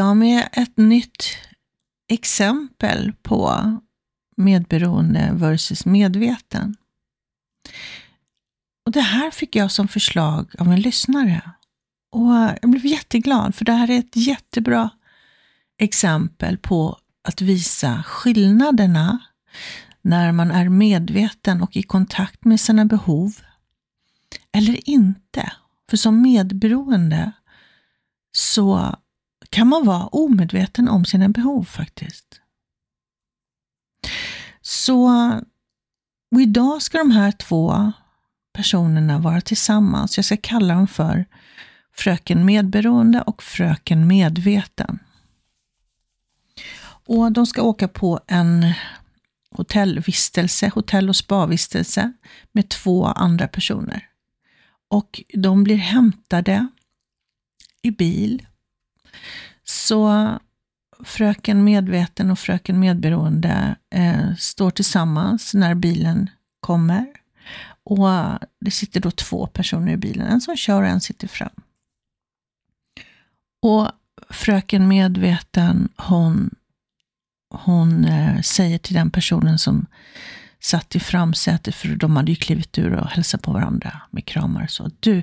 Idag med ett nytt exempel på medberoende versus medveten. Och Det här fick jag som förslag av en lyssnare. Och Jag blev jätteglad för det här är ett jättebra exempel på att visa skillnaderna när man är medveten och i kontakt med sina behov eller inte. För som medberoende så kan man vara omedveten om sina behov faktiskt. Så och idag ska de här två personerna vara tillsammans. Jag ska kalla dem för fröken medberoende och fröken medveten. Och de ska åka på en hotellvistelse, hotell och spavistelse med två andra personer. Och de blir hämtade i bil. Så fröken medveten och fröken medberoende eh, står tillsammans när bilen kommer. Och det sitter då två personer i bilen, en som kör och en sitter fram. Och fröken medveten, hon, hon eh, säger till den personen som satt i framsätet, för de hade ju klivit ur och hälsat på varandra med kramar och så. Du,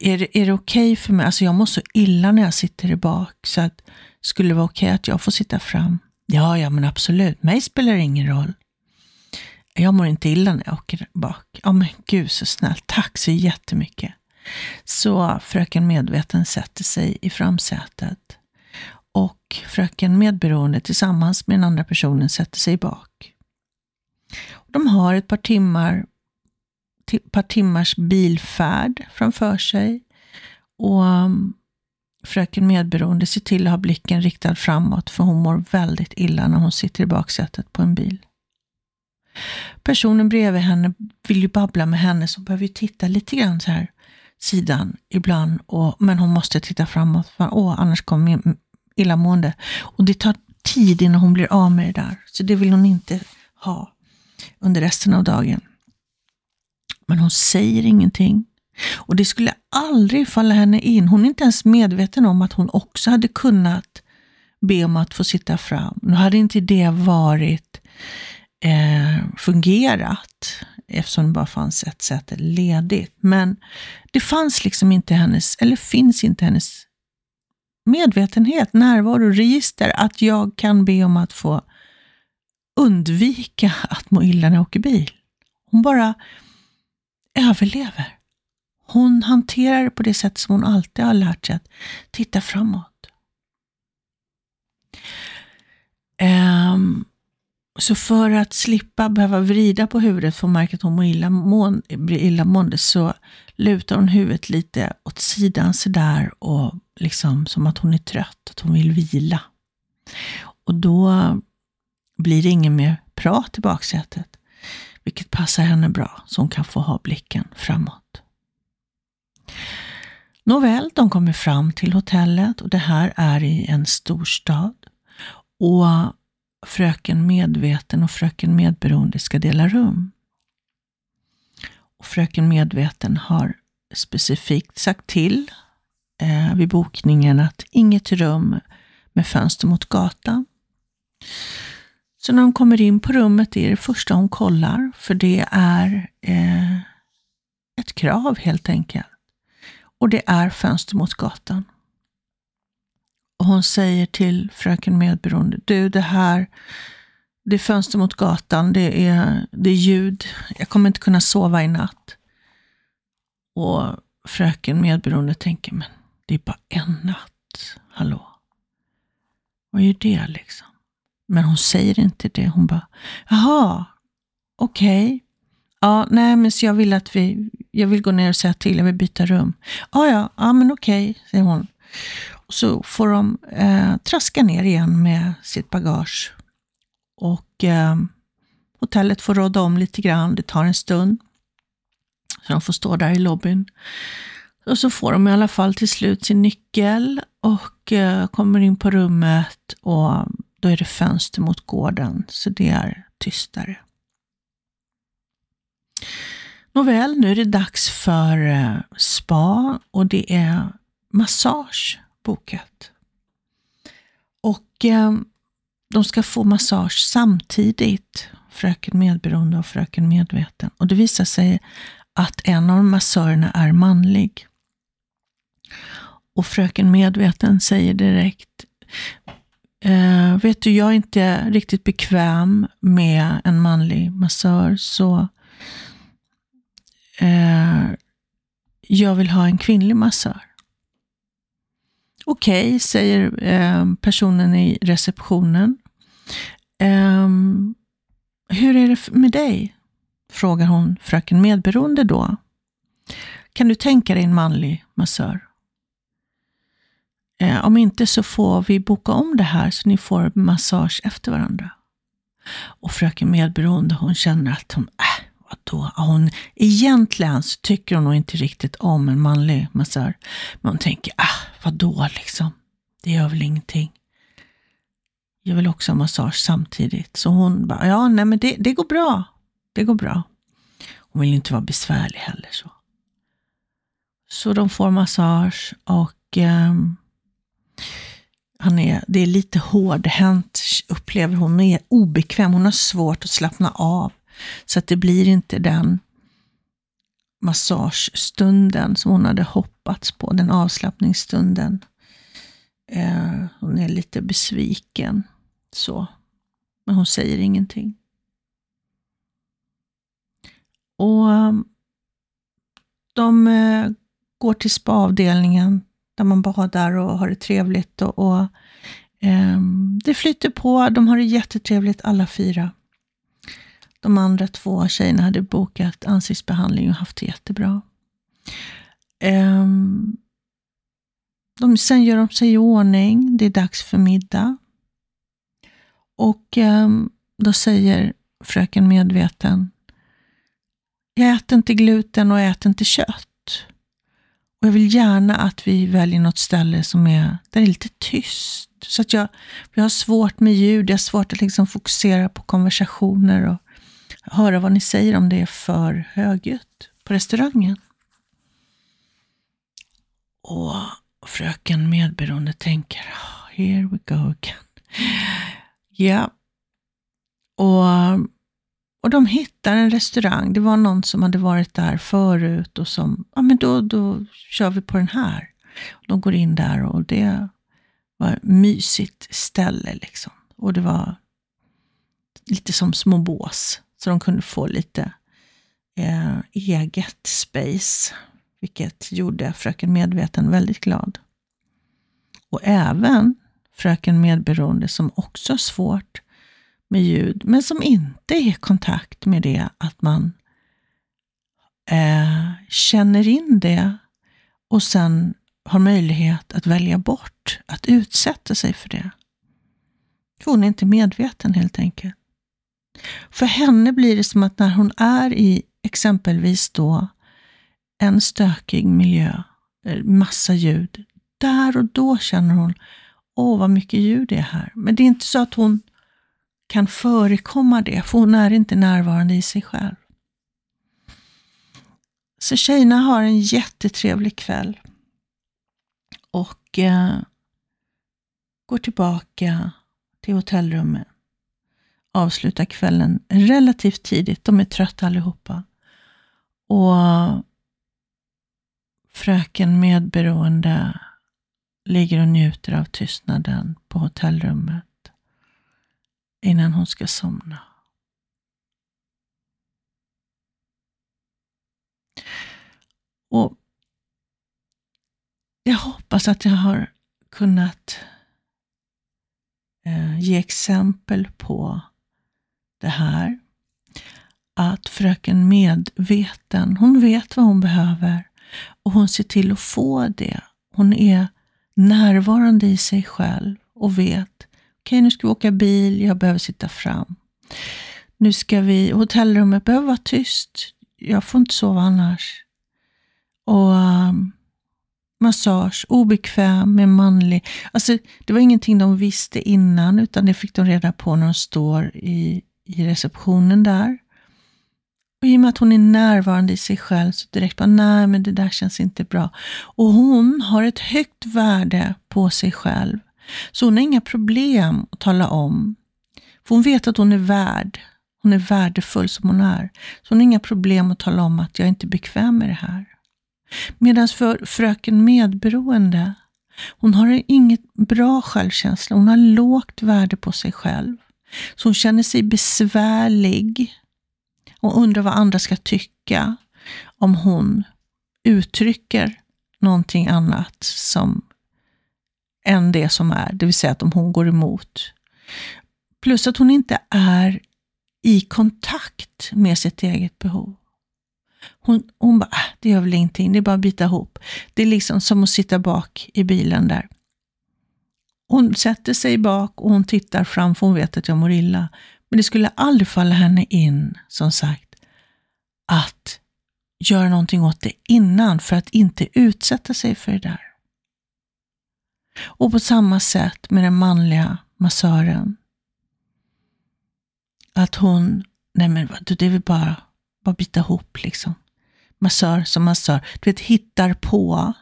är det, är det okej okay för mig? Alltså jag mår så illa när jag sitter i bak, så att skulle det vara okej okay att jag får sitta fram? Ja, ja, men absolut. Mig spelar det ingen roll. Jag mår inte illa när jag åker bak. Ja, men gud så snällt. Tack så jättemycket. Så fröken medveten sätter sig i framsätet och fröken medberoende tillsammans med den andra personen sätter sig bak. De har ett par timmar par timmars bilfärd framför sig. Och mm, fröken medberoende ser till att ha blicken riktad framåt, för hon mår väldigt illa när hon sitter i baksätet på en bil. Personen bredvid henne vill ju babbla med henne, så behöver ju titta lite grann så här sidan ibland, och, men hon måste titta framåt, för åh, annars kommer illamående. Och det tar tid innan hon blir av med det där, så det vill hon inte ha under resten av dagen. Men hon säger ingenting. Och det skulle aldrig falla henne in. Hon är inte ens medveten om att hon också hade kunnat be om att få sitta fram. Nu hade inte det varit eh, fungerat eftersom det bara fanns ett säte ledigt. Men det fanns liksom inte hennes, eller finns inte hennes medvetenhet, närvaro, register att jag kan be om att få undvika att må illa när jag åker bil. Hon bara överlever. Hon hanterar det på det sätt som hon alltid har lärt sig att titta framåt. Um, så för att slippa behöva vrida på huvudet för att märka att hon mår illa, blir illamående så lutar hon huvudet lite åt sidan sådär och liksom som att hon är trött, att hon vill vila. Och då blir det ingen mer prat i baksätet vilket passar henne bra, så hon kan få ha blicken framåt. Nåväl, de kommer fram till hotellet och det här är i en storstad. Och fröken medveten och fröken medberoende ska dela rum. Och fröken medveten har specifikt sagt till eh, vid bokningen att inget rum med fönster mot gatan. Så när hon kommer in på rummet, det är det första hon kollar, för det är eh, ett krav helt enkelt. Och det är fönster mot gatan. Och hon säger till fröken medberoende, du det här, det är fönster mot gatan, det är, det är ljud, jag kommer inte kunna sova i natt. Och fröken medberoende tänker, men det är bara en natt, hallå? Vad är det liksom? Men hon säger inte det. Hon bara, jaha, okej. Okay. Ja, nej, men så jag vill att vi, jag vill gå ner och säga till, jag vill byta rum. Ja, ja, ja men okej, okay, säger hon. Och så får de eh, traska ner igen med sitt bagage. Och eh, hotellet får råda om lite grann, det tar en stund. Så de får stå där i lobbyn. Och så får de i alla fall till slut sin nyckel och eh, kommer in på rummet och då är det fönster mot gården, så det är tystare. Nåväl, nu är det dags för eh, spa och det är massage bokat. Och eh, de ska få massage samtidigt, fröken medberoende och fröken medveten. Och det visar sig att en av massörerna är manlig. Och fröken medveten säger direkt, eh, vet du, jag är inte riktigt bekväm med en manlig massör, så eh, jag vill ha en kvinnlig massör. Okej, okay, säger eh, personen i receptionen. Eh, hur är det med dig? Frågar hon fröken medberoende då. Kan du tänka dig en manlig massör? Eh, om inte så får vi boka om det här så ni får massage efter varandra. Och fröken medberoende hon känner att hon, äh, vadå? Hon, egentligen så tycker hon nog inte riktigt om en manlig massör. Men hon tänker, äh vadå liksom? Det gör väl ingenting. Jag vill också ha massage samtidigt. Så hon bara, ja, nej men det, det går bra. Det går bra. Hon vill inte vara besvärlig heller. Så Så de får massage och eh, han är, det är lite hårdhänt, upplever hon. Hon är obekväm, hon har svårt att slappna av. Så att det blir inte den massagestunden som hon hade hoppats på, den avslappningsstunden. Eh, hon är lite besviken. så. Men hon säger ingenting. Och ehm, de eh, går till spaavdelningen där man badar och har det trevligt. Och, och eh, Det flyter på, de har det jättetrevligt alla fyra. De andra två tjejerna hade bokat ansiktsbehandling och haft det jättebra. Eh, de, sen gör de sig i ordning, det är dags för middag. Och eh, då säger fröken medveten, jag äter inte gluten och jag äter inte kött. Och Jag vill gärna att vi väljer något ställe som är, där det är lite tyst. Så att jag, jag har svårt med ljud, jag har svårt att liksom fokusera på konversationer och höra vad ni säger om det är för högljutt på restaurangen. Och fröken medberoende tänker, oh, here we go again. Ja, och och de hittar en restaurang. Det var någon som hade varit där förut och som, ja men då, då kör vi på den här. De går in där och det var ett mysigt ställe liksom. Och det var lite som små bås. Så de kunde få lite eh, eget space. Vilket gjorde fröken Medveten väldigt glad. Och även fröken Medberoende som också har svårt med ljud, men som inte är i kontakt med det att man eh, känner in det och sen har möjlighet att välja bort att utsätta sig för det. Hon är inte medveten helt enkelt. För henne blir det som att när hon är i exempelvis då en stökig miljö, eh, massa ljud, där och då känner hon, åh vad mycket ljud det är här. Men det är inte så att hon kan förekomma det, för hon är inte närvarande i sig själv. Så tjejerna har en jättetrevlig kväll och eh, går tillbaka till hotellrummet. Avslutar kvällen relativt tidigt. De är trötta allihopa. Och fröken medberoende ligger och njuter av tystnaden på hotellrummet innan hon ska somna. Och Jag hoppas att jag har kunnat eh, ge exempel på det här. Att fröken medveten, hon vet vad hon behöver och hon ser till att få det. Hon är närvarande i sig själv och vet Okej, nu ska vi åka bil, jag behöver sitta fram. Nu ska vi, hotellrummet behöver vara tyst. Jag får inte sova annars. Och um, massage, obekväm med manlig. Alltså, det var ingenting de visste innan, utan det fick de reda på när de står i, i receptionen där. Och i och med att hon är närvarande i sig själv så direkt bara, nej men det där känns inte bra. Och hon har ett högt värde på sig själv. Så hon har inga problem att tala om. För hon vet att hon är värd. Hon är värdefull som hon är. Så hon har inga problem att tala om att jag inte är bekväm med det här. Medan för fröken medberoende, hon har inget bra självkänsla. Hon har lågt värde på sig själv. Så hon känner sig besvärlig och undrar vad andra ska tycka om hon uttrycker någonting annat som än det som är, det vill säga att om hon går emot. Plus att hon inte är i kontakt med sitt eget behov. Hon, hon bara, äh, det gör väl ingenting, det är bara att bita ihop. Det är liksom som att sitta bak i bilen där. Hon sätter sig bak och hon tittar fram för hon vet att jag mår illa. Men det skulle aldrig falla henne in, som sagt, att göra någonting åt det innan för att inte utsätta sig för det där. Och på samma sätt med den manliga massören. Att hon, nej men det är väl bara, bara bita ihop liksom. Massör som massör. Du vet, hittar på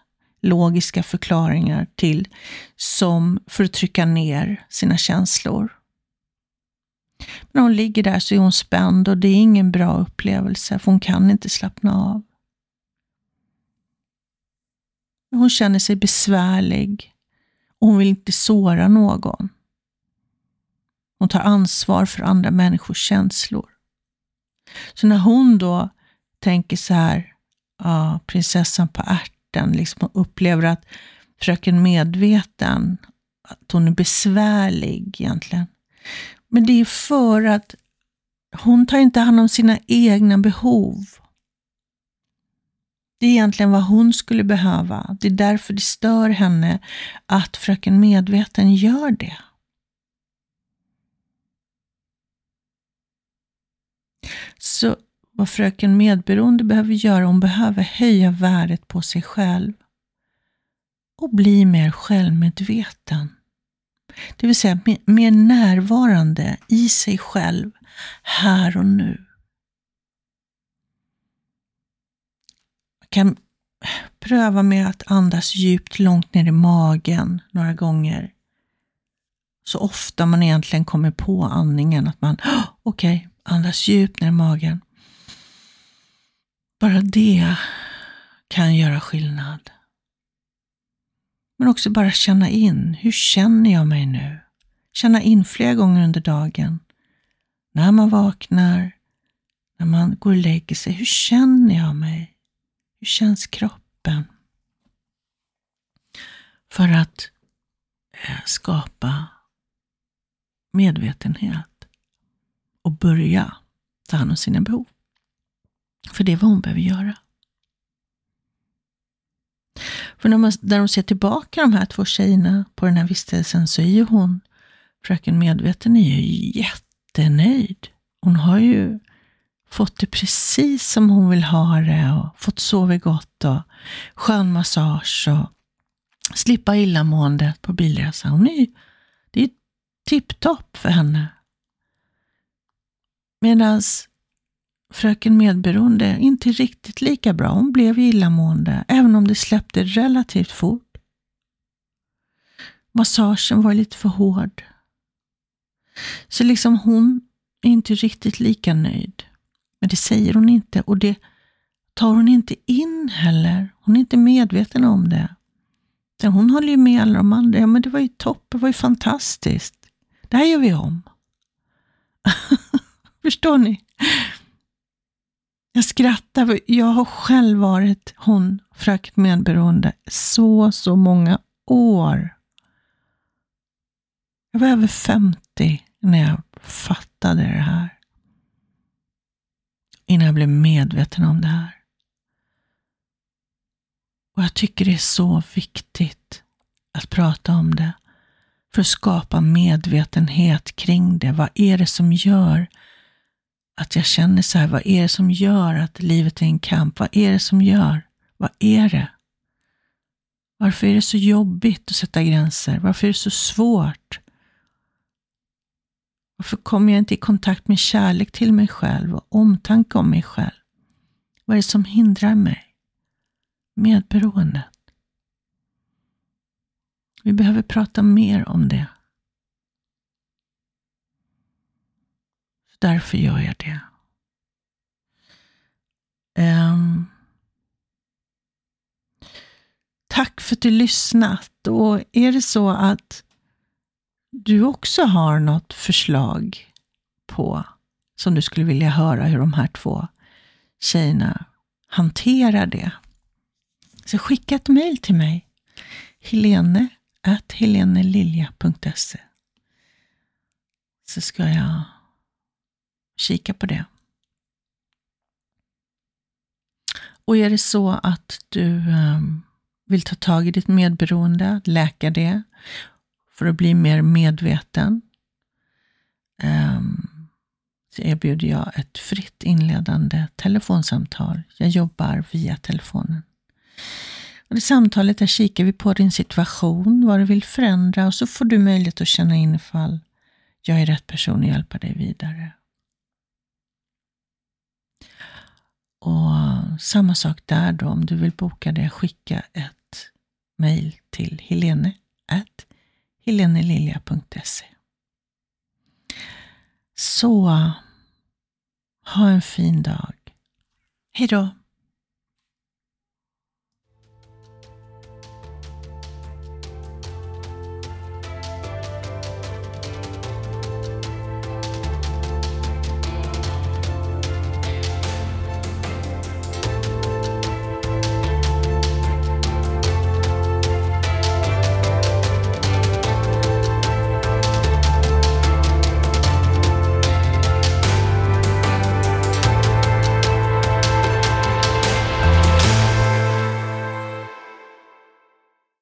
logiska förklaringar till som för att trycka ner sina känslor. När hon ligger där så är hon spänd och det är ingen bra upplevelse för hon kan inte slappna av. Hon känner sig besvärlig och hon vill inte såra någon. Hon tar ansvar för andra människors känslor. Så när hon då tänker så här, ja, prinsessan på ärten, liksom upplever att fröken medveten, att hon är besvärlig egentligen. Men det är för att hon tar inte hand om sina egna behov. Det är egentligen vad hon skulle behöva. Det är därför det stör henne att fröken medveten gör det. Så vad fröken medberoende behöver göra, hon behöver höja värdet på sig själv och bli mer självmedveten. Det vill säga mer närvarande i sig själv, här och nu. Man kan pröva med att andas djupt långt ner i magen några gånger. Så ofta man egentligen kommer på andningen, att man, okej, okay, andas djupt ner i magen. Bara det kan göra skillnad. Men också bara känna in, hur känner jag mig nu? Känna in flera gånger under dagen. När man vaknar, när man går och lägger sig, hur känner jag mig? Hur känns kroppen? För att eh, skapa medvetenhet och börja ta hand om sina behov. För det är vad hon behöver göra. För när, man, när de ser tillbaka de här två tjejerna på den här vistelsen så är ju hon, fröken Medveten, är ju jättenöjd. Hon har ju fått det precis som hon vill ha det och fått sova gott och skön massage och slippa illamåendet på bilresan. Hon är, det är tipptopp för henne. Medan fröken Medberoende inte riktigt lika bra. Hon blev illamående, även om det släppte relativt fort. Massagen var lite för hård. Så liksom hon är inte riktigt lika nöjd. Men det säger hon inte och det tar hon inte in heller. Hon är inte medveten om det. Hon håller ju med alla de andra. Ja, men det var ju toppen, det var ju fantastiskt. Det här gör vi om. Förstår ni? Jag skrattar, jag har själv varit hon, fröken medberoende, så, så många år. Jag var över 50 när jag fattade det här. Innan jag blev medveten om det här. Och jag tycker det är så viktigt att prata om det. För att skapa medvetenhet kring det. Vad är det som gör att jag känner så här, vad är det som gör att livet är en kamp? Vad är det som gör? Vad är det? Varför är det så jobbigt att sätta gränser? Varför är det så svårt? Varför kommer jag inte i kontakt med kärlek till mig själv och omtanke om mig själv? Vad är det som hindrar mig? Medberoendet. Vi behöver prata mer om det. Därför gör jag det. Um, tack för att du lyssnat. Och är det så att du också har något förslag på som du skulle vilja höra hur de här två tjejerna hanterar det. Så skicka ett mejl till mig. Helene helenelilja.se Så ska jag kika på det. Och är det så att du um, vill ta tag i ditt medberoende, läka det, för att bli mer medveten, ehm, så erbjuder jag ett fritt inledande telefonsamtal. Jag jobbar via telefonen. Och I samtalet där kikar vi på din situation, vad du vill förändra och så får du möjlighet att känna in ifall jag är rätt person att hjälpa dig vidare. Och samma sak där då, om du vill boka det, skicka ett mejl till helene helenelilja.se Så ha en fin dag. Hej då!